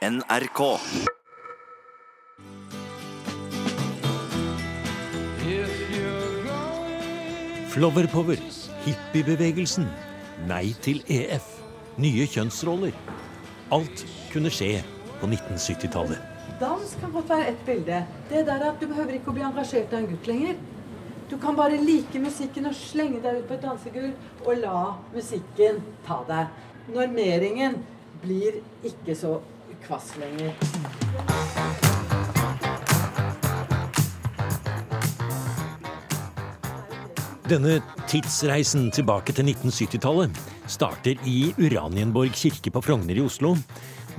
NRK. Flowerpower, hippiebevegelsen, nei til EF, nye kjønnsroller. Alt kunne skje på 1970-tallet. Dans kan godt være ett bilde. Det der at Du behøver ikke å bli engasjert av en gutt lenger. Du kan bare like musikken og slenge deg ut på et dansegulv og la musikken ta deg. Normeringen blir ikke så kvass lenger. Denne tidsreisen tilbake til 1970-tallet starter i Uranienborg kirke på Frogner i Oslo,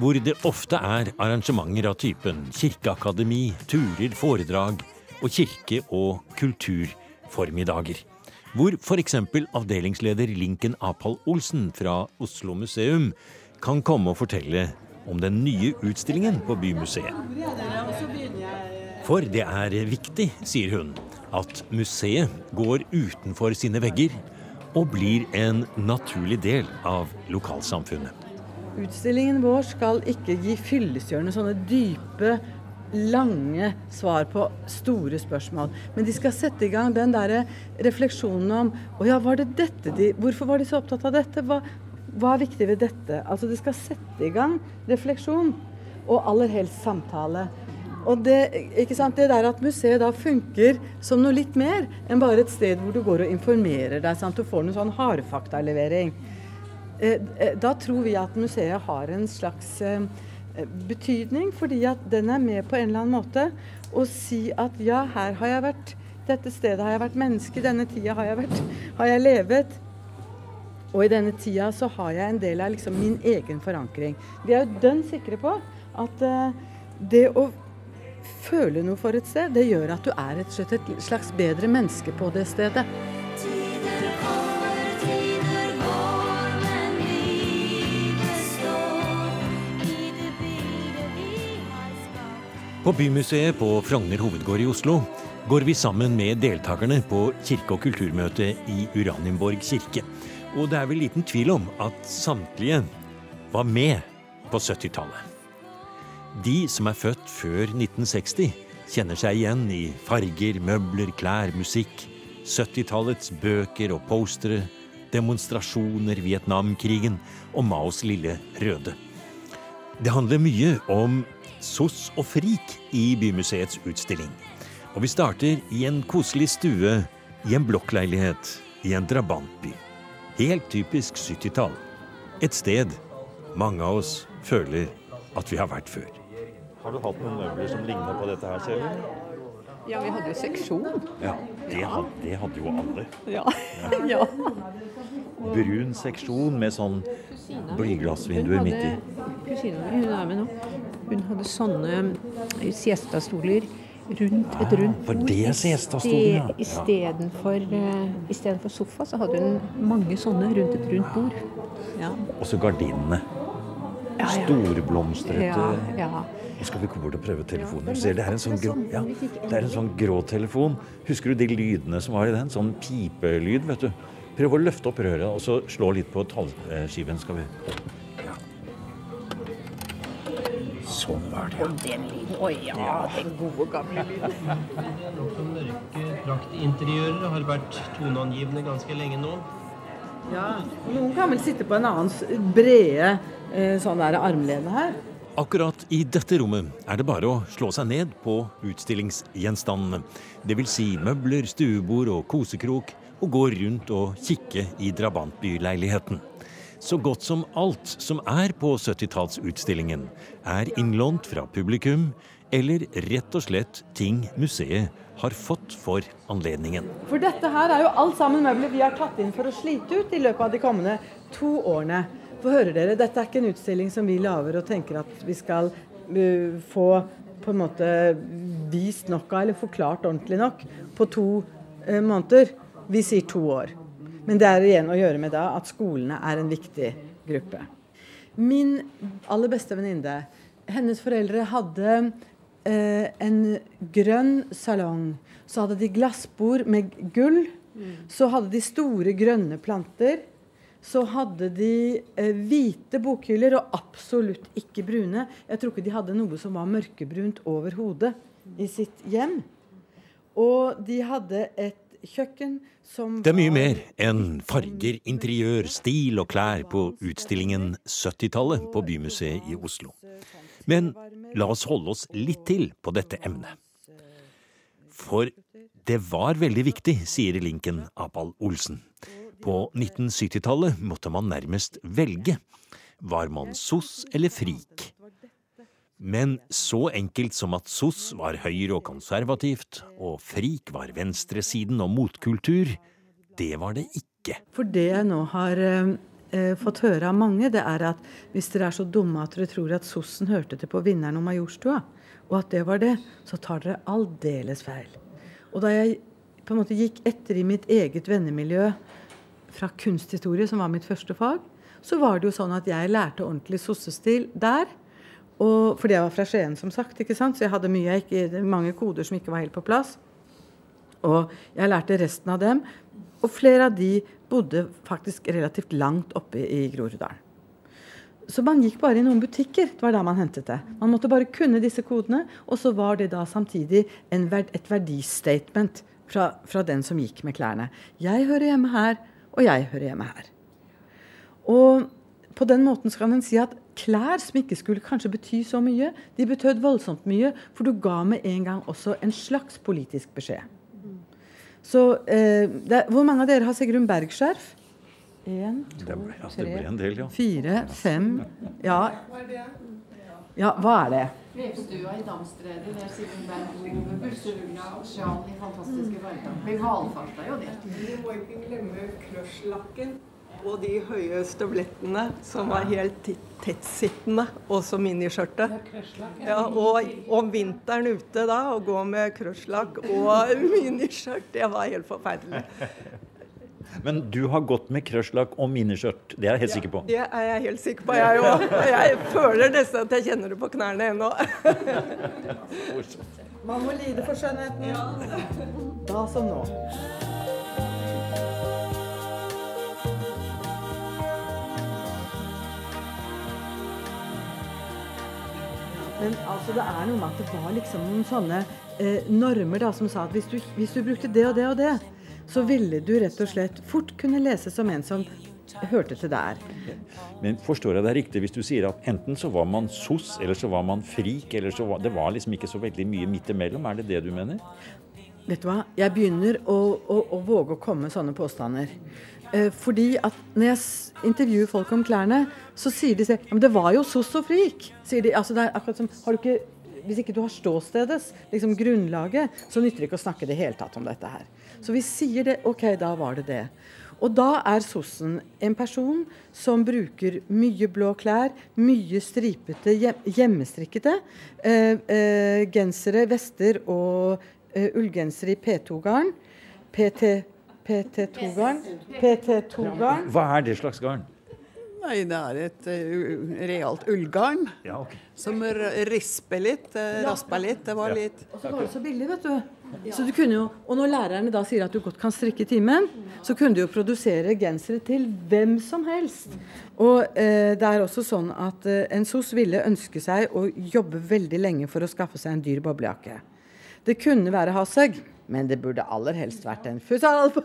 hvor det ofte er arrangementer av typen kirkeakademi, turer, foredrag og kirke- og kulturformiddager. Hvor f.eks. avdelingsleder Linken Apal Olsen fra Oslo museum kan komme og fortelle om den nye utstillingen på Bymuseet. For det er viktig, sier hun, at museet går utenfor sine vegger og blir en naturlig del av lokalsamfunnet. Utstillingen vår skal ikke gi fyllestgjørende sånne dype, lange svar på store spørsmål. Men de skal sette i gang den der refleksjonen om å ja, var det dette de, Hvorfor var de så opptatt av dette? Hva, hva er viktig ved dette? Altså det skal sette i gang refleksjon, og aller helst samtale. Og det, ikke sant, det der at museet da funker som noe litt mer enn bare et sted hvor du går og informerer deg. Sant? Du får noen sånn hardfaktalevering. Eh, eh, da tror vi at museet har en slags eh, betydning, fordi at den er med på en eller annen måte å si at ja, her har jeg vært, dette stedet har jeg vært menneske, denne tida har jeg, vært, har jeg levet. Og i denne tida så har jeg en del av liksom min egen forankring. Vi er jo dønn sikre på at det å føle noe for et sted, det gjør at du er et, slett et slags bedre menneske på det stedet. På Bymuseet på Frogner hovedgård i Oslo går vi sammen med deltakerne på kirke- og kulturmøtet i Uranienborg kirke. Og det er vel liten tvil om at samtlige var med på 70-tallet. De som er født før 1960, kjenner seg igjen i farger, møbler, klær, musikk, 70-tallets bøker og postere, demonstrasjoner, Vietnamkrigen og Maos lille røde. Det handler mye om SOS og frik i Bymuseets utstilling. Og vi starter i en koselig stue i en blokkleilighet i en drabantby. Helt typisk 70-tall. Et sted mange av oss føler at vi har vært før. Har du hatt noen møbler som ligner på dette her, Kjell? Ja, vi hadde jo seksjon. Ja, det hadde, det hadde jo alle. Ja. ja. Brun seksjon med sånn blyglassvinduer midt i. Kusina mi, hun er med nå. Hun hadde sånne siestastoler rundt et rundt bord. det er siestastolen, ja. Ja. Istedenfor uh, sofa, så hadde hun mange sånne rundt et rundt bord. Ja. Og så gardinene. Ja, ja. Storblomstrete. Ja, ja. Nå skal vi gå bort og prøve telefonen. Ser, det, er en sånn grå, ja, det er en sånn grå telefon. Husker du de lydene som var i den? Sånn pipelyd, vet du. Prøv å løfte opp røret og så slå litt på tallskiven. Skal vi Sånn var det. Og den lyden. Å ja, den gode, gamle lyden. Mørke draktinteriører har vært toneangivende ganske lenge nå. Ja, Noen kan vel sitte på en annen brede eh, sånn der armlene her. Akkurat i dette rommet er det bare å slå seg ned på utstillingsgjenstandene. Dvs. Si møbler, stuebord og kosekrok, og gå rundt og kikke i drabantbyleiligheten. Så godt som alt som er på 70-tallsutstillingen, er innlånt fra publikum, eller rett og slett ting museet har fått for anledningen. For dette her er jo alt sammen møbler vi har tatt inn for å slite ut i løpet av de kommende to årene. For hører dere, dette er ikke en utstilling som vi lager og tenker at vi skal uh, få på en måte vist nok av, eller forklart ordentlig nok, på to uh, måneder. Vi sier to år. Men det er igjen å gjøre med da at skolene er en viktig gruppe. Min aller beste venninne, hennes foreldre hadde eh, en grønn salong. Så hadde de glassbord med gull. Så hadde de store grønne planter så hadde de eh, hvite bokhyller, og absolutt ikke brune. Jeg tror ikke de hadde noe som var mørkebrunt over hodet i sitt hjem. Og de hadde et kjøkken som Det er mye mer enn farger, interiør, stil og klær på utstillingen 70-tallet på Bymuseet i Oslo. Men la oss holde oss litt til på dette emnet. For det var veldig viktig, sier Lincoln Apal Olsen. På 1970-tallet måtte man nærmest velge. Var man sos eller frik? Men så enkelt som at sos var høyre og konservativt, og frik var venstresiden og motkultur, det var det ikke. For det jeg nå har eh, eh, fått høre av mange, det er at hvis dere er så dumme at dere tror at sossen hørte til på Vinneren og Majorstua, og at det var det, så tar dere aldeles feil. Og da jeg på en måte gikk etter i mitt eget vennemiljø fra kunsthistorie, som var mitt første fag, så var det jo sånn at jeg lærte ordentlig sossestil der. Og, fordi jeg var fra Skien, som sagt, ikke sant? så jeg hadde mye, ikke, mange koder som ikke var helt på plass. Og jeg lærte resten av dem. Og flere av de bodde faktisk relativt langt oppe i Groruddalen. Så man gikk bare i noen butikker. Det var da man hentet det. Man måtte bare kunne disse kodene, og så var det da samtidig verd- et verdistatement fra, fra den som gikk med klærne. Jeg hører hjemme her, og jeg hører hjemme her. Og på den måten så kan en si at klær som ikke skulle kanskje bety så mye, de betød voldsomt mye, for du ga med en gang også en slags politisk beskjed. Så eh, det, Hvor mange av dere har Sigrun Berg-skjerf? Én, to, Det ble, tre, det del, ja. fire, fem Ja. ja, hva er det? Vevstua i Damstredet, der Sigrun Berg bor, Busserugna og sjal i fantastiske farger. Vi valfarta jo det. Vi må ikke glemme crush-lakken og de høye støvlettene som var helt tettsittende, også miniskjørtet. Ja, og om vinteren ute da, å gå med crush-lakk og miniskjørt, det var helt forferdelig. Men du har gått med crush-lakk og miniskjørt. Det er jeg helt sikker på. Det er jeg helt sikker på, jeg òg. Jeg føler nesten at jeg kjenner det på knærne ennå. Man må lide for skjønnheten. Da som nå. Men altså, det er noe med at det var liksom noen sånne eh, normer da, som sa at hvis du, hvis du brukte det og det og det, så ville du rett og slett fort kunne lese som en som hørte til der. Men forstår jeg deg riktig hvis du sier at enten så var man sos, eller så var man frik, eller så var Det var liksom ikke så veldig mye midt imellom. Er det det du mener? Vet du hva? Jeg begynner å, å, å våge å komme med sånne påstander. Eh, fordi at når jeg intervjuer folk om klærne, så sier de selv, men det var jo sos og frik. Sier de, altså det er akkurat som, har du ikke, Hvis ikke du har ståstedets, liksom grunnlaget, så nytter det ikke å snakke det hele tatt om dette her. Så vi sier det, ok, da var det det. Og da er sossen en person som bruker mye blå klær, mye stripete, hjemmestrikkede eh, eh, gensere, vester og eh, ullgensere i P2-garn. PT, PT2-garn. PT2-garn. Hva er det slags garn? Nei, det er et uh, realt ullgarn Ja, ok. som risper litt, uh, rasper litt. Det var litt Og så var det så billig, vet du. Så du kunne jo, og når lærerne da sier at du godt kan strikke i timen, så kunne du jo produsere gensere til hvem som helst. Og eh, det er også sånn at eh, en SOS ville ønske seg å jobbe veldig lenge for å skaffe seg en dyr boblejakke. Det kunne være Haseg, men det burde aller helst vært en Fusalp.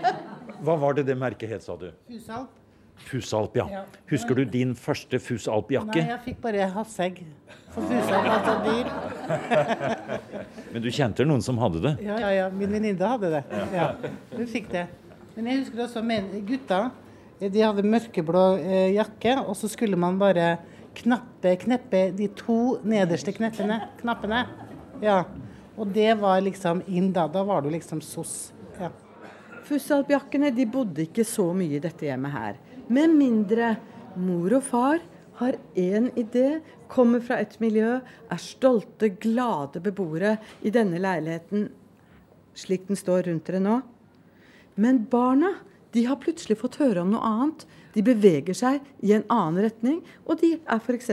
Hva var det det merket het, sa du? Fusalp? Fusalp, ja. Husker du din første Nei, Fusalp-jakke? jeg fikk bare hassegg. For fusalp var så dyr. Men du kjente noen som hadde det? Ja, ja, ja. Min venninne hadde det. Ja, Hun fikk det. Men jeg husker også men, gutta. eh, De hadde mørkeblå eh, jakke, og så skulle man bare knappe, kneppe de to nederste kneppene, knappene. Ja. Og det var liksom inn da. Da var du liksom sos. Ja. Fussalpjakkene de bodde ikke så mye i dette hjemmet her. Med mindre mor og far har én idé, kommer fra et miljø, er stolte, glade beboere i denne leiligheten slik den står rundt dere nå. Men barna de har plutselig fått høre om noe annet. De beveger seg i en annen retning, og de er f.eks.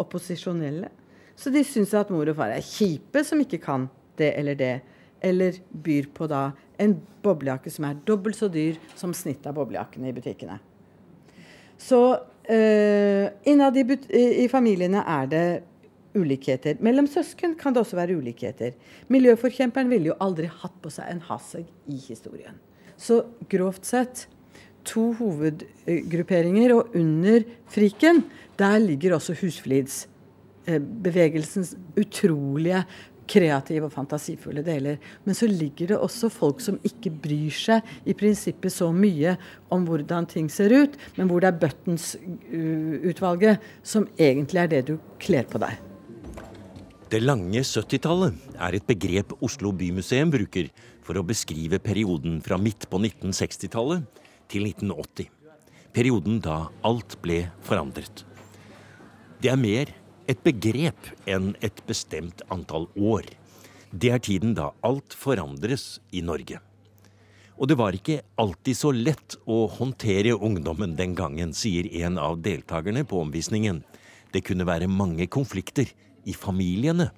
opposisjonelle. Så de syns at mor og far er kjipe som ikke kan det eller det. Eller byr på da en boblejakke som er dobbelt så dyr som snittet av boblejakkene i butikkene. Så eh, innad i, i, familiene er det ulikheter. Mellom søsken kan det også være ulikheter. Miljøforkjemperen ville jo aldri hatt på seg en hasseg i historien. Så grovt sett to hovedgrupperinger, og under friken der ligger også husflidsbevegelsens utrolige kreative og fantasifulle deler. Men så ligger det også folk som ikke bryr seg i prinsippet så mye om hvordan ting ser ut, men hvor det er Buttons-utvalget som egentlig er det du kler på deg. Det lange 70-tallet er et begrep Oslo bymuseum bruker for å beskrive perioden fra midt på 1960-tallet til 1980. Perioden da alt ble forandret. Det er mer et begrep enn et bestemt antall år. Det er tiden da alt forandres i Norge. Og det var ikke alltid så lett å håndtere ungdommen den gangen, sier en av deltakerne på omvisningen. Det kunne være mange konflikter i familiene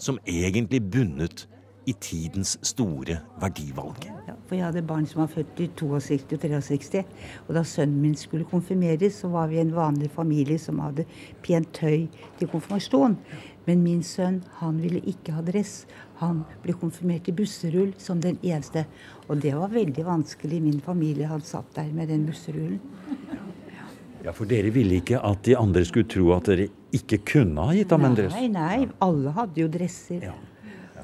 som egentlig bunnet i tidens store verdivalg. Ja, for jeg hadde barn som var født i 62 og 63. Og da sønnen min skulle konfirmeres, så var vi en vanlig familie som hadde pent tøy til konfirmasjon. Men min sønn han ville ikke ha dress. Han ble konfirmert i busserull som den eneste. Og det var veldig vanskelig. Min familie han satt der med den busserullen. Ja, For dere ville ikke at de andre skulle tro at dere ikke kunne ha gitt ham en dress? Nei, nei. Alle hadde jo dresser.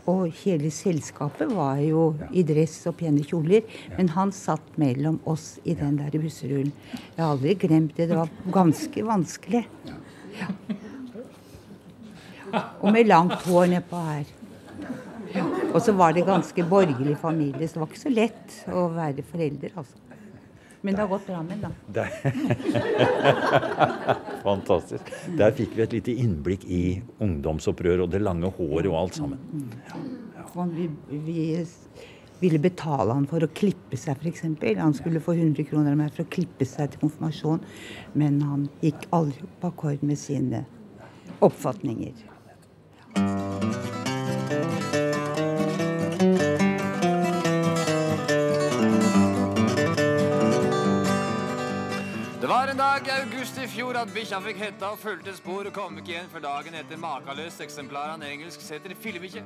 Og hele selskapet var jo i dress og pene kjoler. Men han satt mellom oss i den der busserullen. Jeg har aldri glemt det. Det var ganske vanskelig. Ja. Og med langt hår nedpå her. Og så var det ganske borgerlig familie, så det var ikke så lett å være forelder, altså. Men det har gått bra med da. Fantastisk. Der fikk vi et lite innblikk i ungdomsopprøret og det lange håret og alt sammen. Ja. vi, vi ville betale han for å klippe seg, f.eks. Han skulle få 100 kroner av meg for å klippe seg til konfirmasjon, men han gikk aldri på akkord med sine oppfatninger. Det i fjor at bikkja fikk hetta og fulgte spor og kom ikke igjen før dagen etter makeløst eksemplar av en engelsk setter fillebikkje.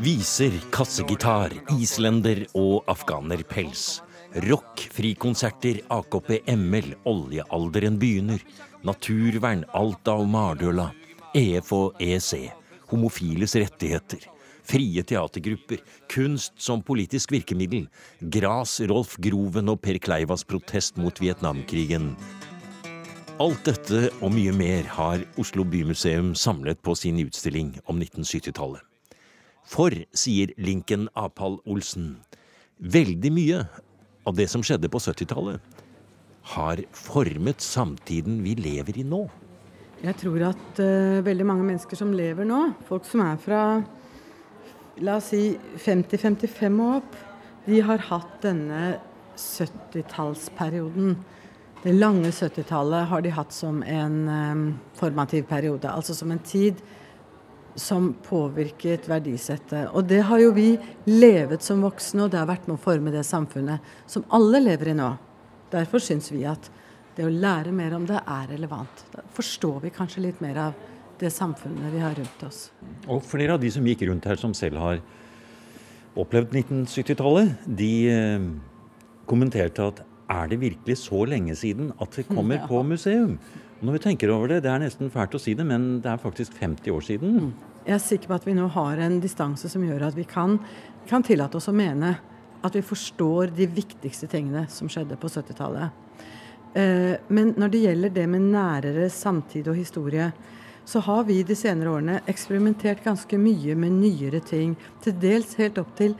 Viser, kassegitar, islender og afghanerpels. Rock, frikonserter, AKP ML, oljealderen begynner. Naturvern, Alta og Mardøla. EF og EC. Homofiles rettigheter. Frie teatergrupper. Kunst som politisk virkemiddel. Gras, Rolf Groven og Per Kleivas protest mot Vietnamkrigen. Alt dette og mye mer har Oslo Bymuseum samlet på sin utstilling om 1970-tallet. For, sier Lincoln Apal Olsen, veldig mye av det som skjedde på 70-tallet, har formet samtiden vi lever i nå. Jeg tror at uh, veldig mange mennesker som lever nå, folk som er fra la oss si 50-55 og opp, de har hatt denne 70-tallsperioden. Det lange 70-tallet har de hatt som en eh, formativ periode, altså som en tid som påvirket verdisettet. Og det har jo vi levet som voksne, og det har vært med å forme det samfunnet som alle lever i nå. Derfor syns vi at det å lære mer om det er relevant. Da forstår vi kanskje litt mer av det samfunnet vi har rundt oss. Og flere av de som gikk rundt her som selv har opplevd 1970-tallet, de eh, kommenterte at er det virkelig så lenge siden at det kommer Ja. på museum? Når vi tenker over det, det er nesten fælt å si det, men det er faktisk 50 år siden. Jeg er sikker på at vi nå har en distanse som gjør at vi kan, kan tillate oss å mene at vi forstår de viktigste tingene som skjedde på 70-tallet. Eh, men når det gjelder det med nærere samtid og historie, så har vi de senere årene eksperimentert ganske mye med nyere ting. Til dels helt opp til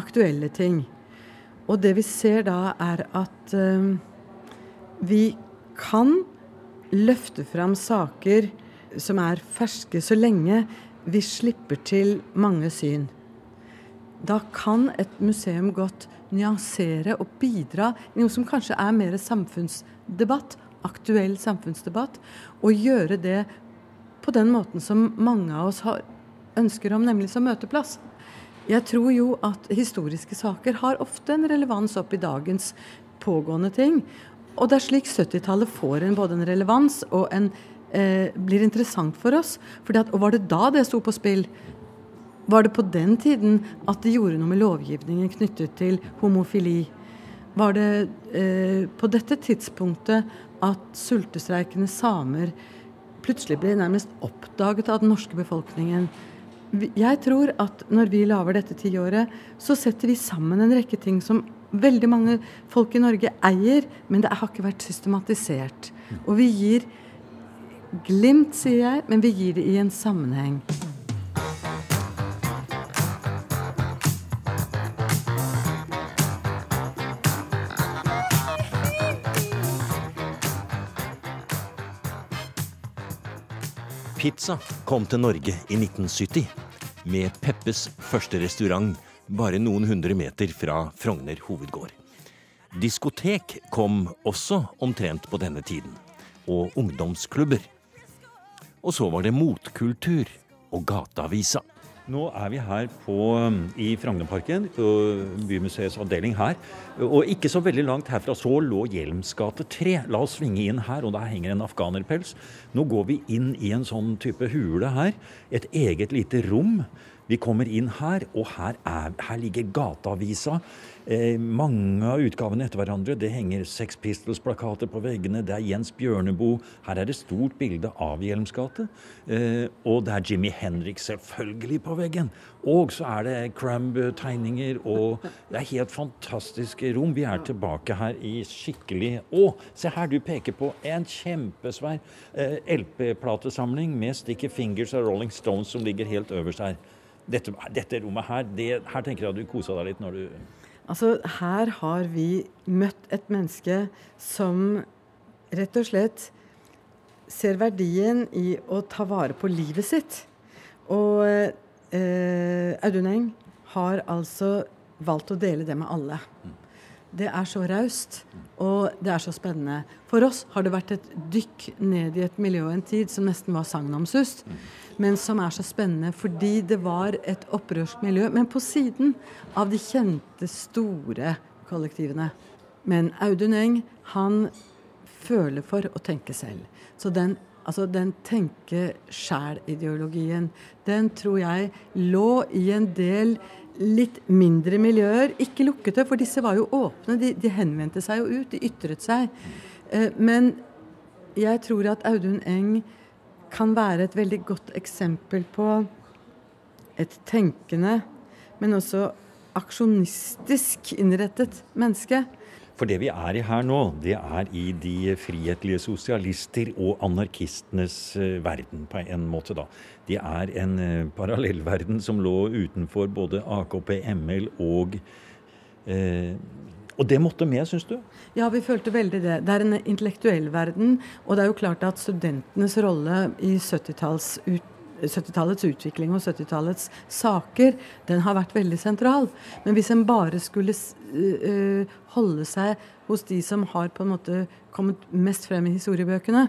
aktuelle ting. Og det vi ser da, er at eh, vi kan løfte fram saker som er ferske, så lenge vi slipper til mange syn. Da kan et museum godt nyansere og bidra i noe som kanskje er mer samfunnsdebatt, aktuell samfunnsdebatt, og gjøre det på den måten som mange av oss har, ønsker om, nemlig som møteplass. Jeg tror jo at historiske saker har ofte en relevans opp i dagens pågående ting. og det er slik 70-tallet får en, både en relevans og en eh, blir interessant for oss. Fordi at, og var det da det sto på spill? Var det på den tiden at de gjorde noe med lovgivningen knyttet til homofili? Var det eh, på dette tidspunktet at sultestreikende samer plutselig ble nærmest oppdaget av den norske befolkningen? Jeg tror at når vi lager dette tiåret, så setter vi sammen en rekke ting som veldig mange folk i Norge eier, men det har ikke vært systematisert. Og vi gir glimt, sier jeg, men vi gir det i en sammenheng. Pizza kom til Norge i 1970 med Peppes første restaurant bare noen hundre meter fra Frogner hovedgård. Diskotek kom også omtrent på denne tiden, og ungdomsklubber. Og så var det motkultur og gateavisa. Nå er vi her på, um, i Frognerparken, Bymuseets avdeling her. Og ikke så veldig langt herfra så lå Hjelms gate 3. La oss svinge inn her, og der henger en afghanerpels. Nå går vi inn i en sånn type hule her. Et eget lite rom. Vi kommer inn her, og her, er, her ligger gateavisa. Eh, mange av utgavene etter hverandre. Det henger Sex Pistols-plakater på veggene. Det er Jens Bjørneboe. Her er det stort bilde av Hjelms gate. Eh, og det er Jimmy Henrik selvfølgelig på veggen. Og så er det Cramb-tegninger og det er helt fantastiske rom. Vi er tilbake her i skikkelig Å, se her, du peker på en kjempesvær eh, LP-platesamling med Sticky Fingers av Rolling Stones som ligger helt øverst her. Dette, dette rommet her, det, her tenker jeg at du kosa deg litt når du Altså, her har vi møtt et menneske som rett og slett ser verdien i å ta vare på livet sitt. Og eh, Audun Eng har altså valgt å dele det med alle. Det er så raust, og det er så spennende. For oss har det vært et dykk ned i et miljø en tid som nesten var sagnomsust, men som er så spennende fordi det var et opprørsk miljø, men på siden av de kjente, store kollektivene. Men Audun Eng, han føler for å tenke selv. Så den, altså den tenke-sjæl-ideologien, den tror jeg lå i en del litt mindre miljøer. Ikke lukkede, for disse var jo åpne. De, de henvendte seg jo ut, de ytret seg. Eh, men jeg tror at Audun Eng kan være et veldig godt eksempel på et tenkende, men også aksjonistisk innrettet menneske. For det vi er i her nå, det er i de frihetlige sosialister og anarkistenes eh, verden, på en måte, da. Det er en eh, parallellverden som lå utenfor både AKP, ML og eh, Og det måtte med, syns du? Ja, vi følte veldig det. Det er en intellektuell verden, og det er jo klart at studentenes rolle i 70-talls ut 70-tallets utvikling og 70-tallets saker, den har vært veldig sentral. Men hvis en bare skulle holde seg hos de som har på en måte kommet mest frem i historiebøkene,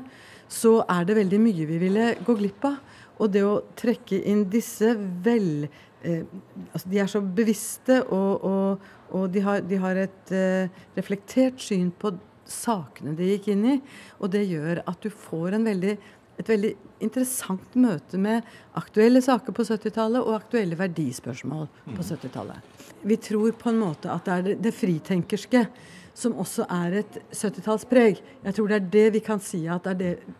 så er det veldig mye vi ville gå glipp av. Og det å trekke inn disse vel eh, altså De er så bevisste, og, og, og de, har, de har et eh, reflektert syn på sakene de gikk inn i. Og det gjør at du får en veldig, et veldig interessant møte med aktuelle saker på 70-tallet og aktuelle verdispørsmål på 70-tallet. Vi tror på en måte at det er det, det fritenkerske som også er et 70-tallspreg. Jeg tror det er det vi kan si at det er det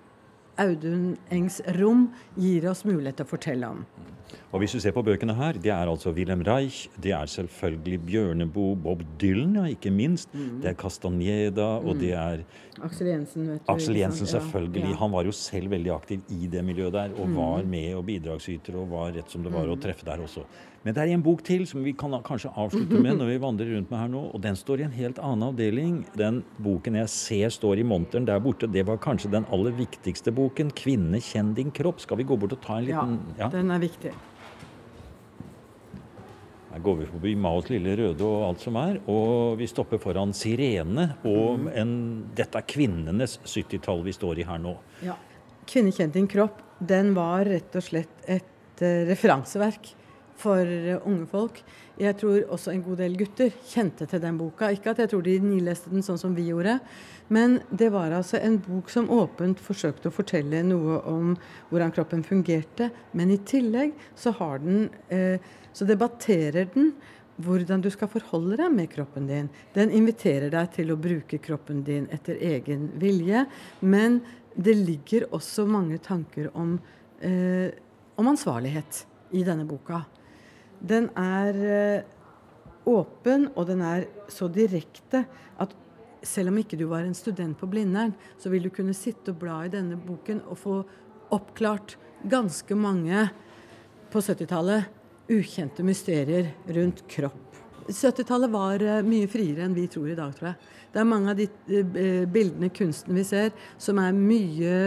Audun Engs rom gir oss mulighet til å fortelle om. Og hvis du ser på bøkene her, det er altså Wilhelm Reich, det er selvfølgelig Bjørneboe, Bob Dylan, ja, ikke minst. Mm. Det er Castaneda, og Mm. det er Aksel Jensen, vet du. Aksel Jensen, selvfølgelig. ja. Han var jo selv veldig aktiv i det miljøet der, og Mm. var med og bidragsyter, og var rett som det var å Mm. treffe der også. Men det er en bok til som vi kan kanskje avslutte med når vi vandrer rundt med her nå, og den står i en helt annen avdeling. Den boken jeg ser står i monteren der borte, det var kanskje den aller viktigste boken. 'Kvinne, kjenn din kropp'. Skal vi gå bort og ta en liten Ja, den er viktig. Her går vi forbi Maos lille røde og alt som er, og vi stopper foran Sirene. Og Mhm. en, dette er kvinnenes 70-tall vi står i her nå. Ja. 'Kvinne kjenn din kropp' den var rett og slett et uh, referanseverk for eh, unge folk. Jeg tror også en god del gutter kjente til den boka. Ikke at jeg tror de nileste den sånn som vi gjorde, men det var altså en bok som åpent forsøkte å fortelle noe om hvordan kroppen fungerte. Men i tillegg så den eh, Så debatterer den hvordan du skal forholde deg med kroppen din. Den inviterer deg til å bruke kroppen din etter egen vilje. Men det ligger også mange tanker om, eh, om ansvarlighet i denne boka. Den er eh, åpen, og den er så direkte at selv om ikke du var en student på Blindern, så vil du kunne sitte og bla i denne boken og få oppklart ganske mange på 70-tallet ukjente mysterier rundt kropp. 70-tallet var eh, mye friere enn vi tror i dag, tror jeg. Det er mange av de eh, bildene, kunsten vi ser, som er mye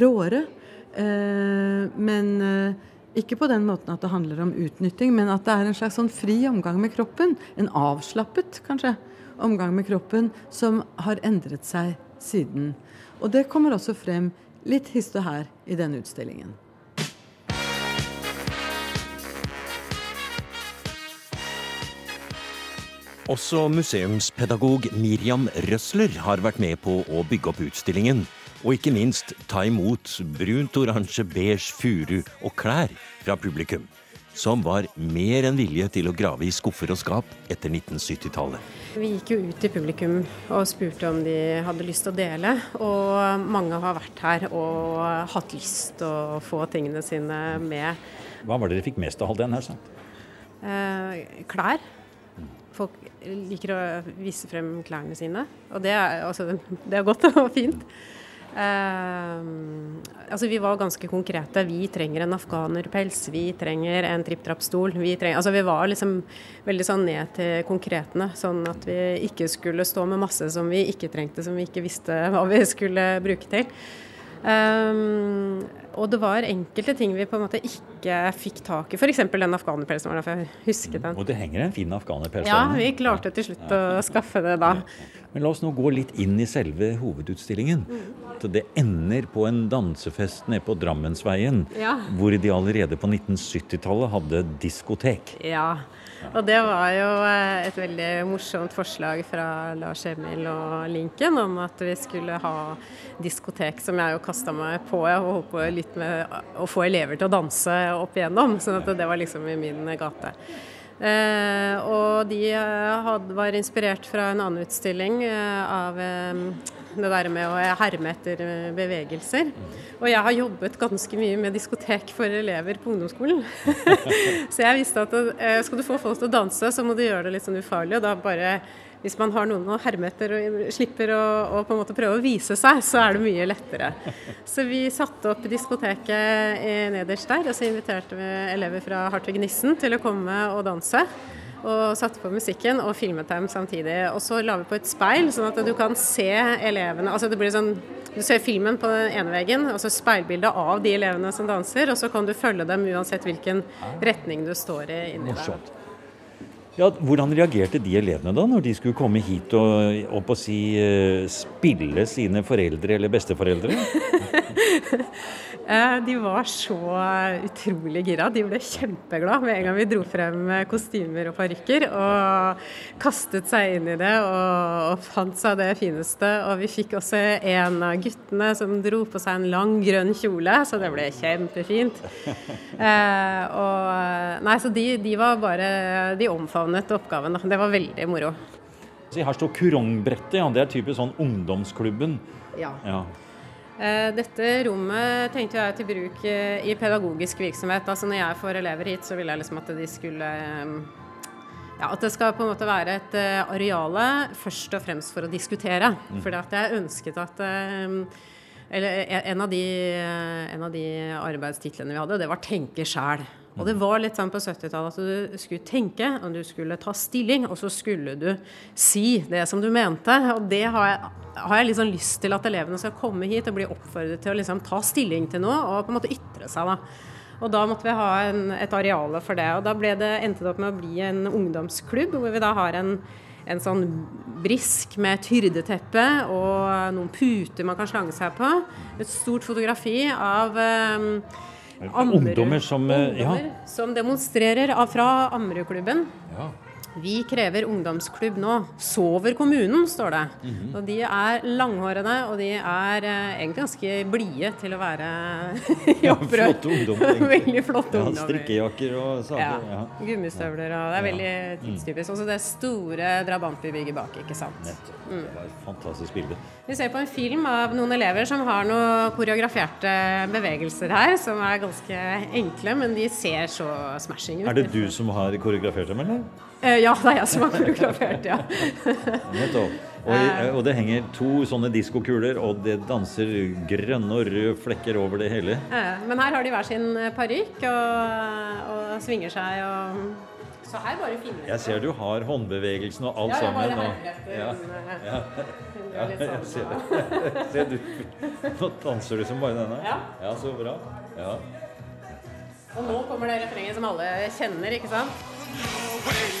råere. Men ikke på den måten at det handler om utnytting, men at det er en slags sånn fri omgang med kroppen. En avslappet, kanskje, omgang med kroppen som har endret seg siden. Og det kommer også frem litt hist og her i denne utstillingen. Også museumspedagog Miriam Røsler har vært med på å bygge opp utstillingen. Og ikke minst ta imot brunt, oransje, beige, furu og klær fra publikum. Som var mer enn vilje til å grave i skuffer og skap etter 1970-tallet. Vi gikk jo ut til publikum og spurte om de hadde lyst til å dele. Og mange har vært her og hatt lyst til å få tingene sine med. Hva var det dere fikk mest av, hadde jeg nær sagt? Eh, klær. Folk liker å vise frem klærne sine, og det er, altså, det er godt og fint. Eh, altså vi var ganske konkrete. Vi trenger en afghanerpels, vi trenger en tripp-trapp-stol. Vi, altså vi var liksom veldig sånn ned til konkretene, sånn at vi ikke skulle stå med masse som vi ikke trengte, som vi ikke visste hva vi skulle bruke til. Um, og det var enkelte ting vi på en måte ikke fikk tak i. F.eks. den afghanerpelsen. var derfor jeg husket den. Og det henger en fin afghanerpels Ja, vi klarte til slutt å skaffe det da. Men la oss nå gå litt inn i selve hovedutstillingen. Så det ender på en dansefest nede på Drammensveien, Ja. hvor de allerede på 1970-tallet hadde diskotek. Ja. Og det var jo eh, et veldig morsomt forslag fra Lars Emil og Linken om at vi skulle ha diskotek, som jeg jo kasta meg på. Jeg holdt på litt med å få elever til å danse opp igjennom, sånn at det var liksom i min gate. Eh, og de eh, had, var inspirert fra en annen utstilling eh, av eh, det der med å herme etter eh, bevegelser. Og jeg har jobbet ganske mye med diskotek for elever på ungdomsskolen. så jeg visste at eh, skal du få folk til å danse, så må du gjøre det litt sånn ufarlig. Og da bare hvis man har noen å herme etter og slipper å, å på en måte prøve å vise seg, så er det mye lettere. Så vi satte opp diskoteket eh, nederst der, og så inviterte vi elever fra Hartvig Nissen til å komme og danse. Og satte på musikken og filmet dem samtidig. Og så la vi på et speil, sånn at du kan se elevene altså det blir sånn, Du ser filmen på den ene veggen, og så speilbildet av de elevene som danser, og så kan du følge dem uansett hvilken retning du står i inni der. Ja, hvordan reagerte de elevene da, når de skulle komme hit og, og på si, eh, spille sine foreldre eller besteforeldre? Eh, De var så utrolig gira. De ble kjempeglad med en gang vi dro frem eh, kostymer og parykker. Og kastet seg inn i det og, og fant seg det fineste. Og vi fikk også en av guttene som dro på seg en lang grønn kjole, så det ble kjempefint. Eh, og, nei, så de, de var bare De omfavnet oppgaven. Det var veldig moro. Så her står Kurongbrettet, ja. Det er typisk sånn ungdomsklubben. Ja. Ja. Eh, Dette rommet tenkte jeg til bruk eh, i pedagogisk virksomhet. Altså Når jeg får elever hit, så vil jeg liksom at de skulle eh, ja, At det skal på en måte være et areale først og fremst for å diskutere. Mm. At jeg ønsket at eller en av, de, en av de arbeidstitlene vi hadde, det var 'tenke sjæl'. Og det var litt sånn på 70-tallet at du skulle tenke, og du skulle ta stilling, og så skulle du si det som du mente. Og det har jeg, har jeg liksom lyst til at elevene skal komme hit og bli oppfordret til å liksom ta stilling til noe, og på en måte ytre seg. da. Og da måtte vi ha en, et areale for det. Og da ble det, endte det opp med å bli en ungdomsklubb, hvor vi da har en, en sånn brisk med et hyrdeteppe og noen puter man kan slange seg på. Et stort fotografi av eh, Ammerud- Ungdommer som eh, Ja. som demonstrerer fra Ammerudklubben. ja. Vi krever ungdomsklubb nå. Sover kommunen, står det. Mhm. Og de er langhårede, og de er eh, egentlig ganske blide til å være i Ja, flotte ungdommer. Veldig flotte Ja, ungdommer. strikkejakker og saker. Ja. Ja. Gummistøvler og Det er veldig Mm. tidstypisk. Også det store drabantbybygget bak, ikke sant. Nettopp. Mm. Det var et fantastisk bilde. Vi ser på en film av noen elever som har noen koreograferte bevegelser her, som er ganske enkle, men de ser så smashing ut. Er det du som har koreografert dem, eller? Eh, Ja, det er jeg som har koreografert, ja. Nettopp. Og, og det henger to sånne diskokuler, og det danser grønne og røde flekker over det hele. Eh, Men her har de hver sin parykk og, og svinger seg og Så her bare finner Jeg ser du har håndbevegelsen og alt Ja, jeg bare sammen. Ja. den, eh, Ja. Ja, jeg ser det. Ser du, nå danser du som bare denne. Ja. ja så bra. Ja. Og nå kommer det refrenget som alle kjenner, ikke sant?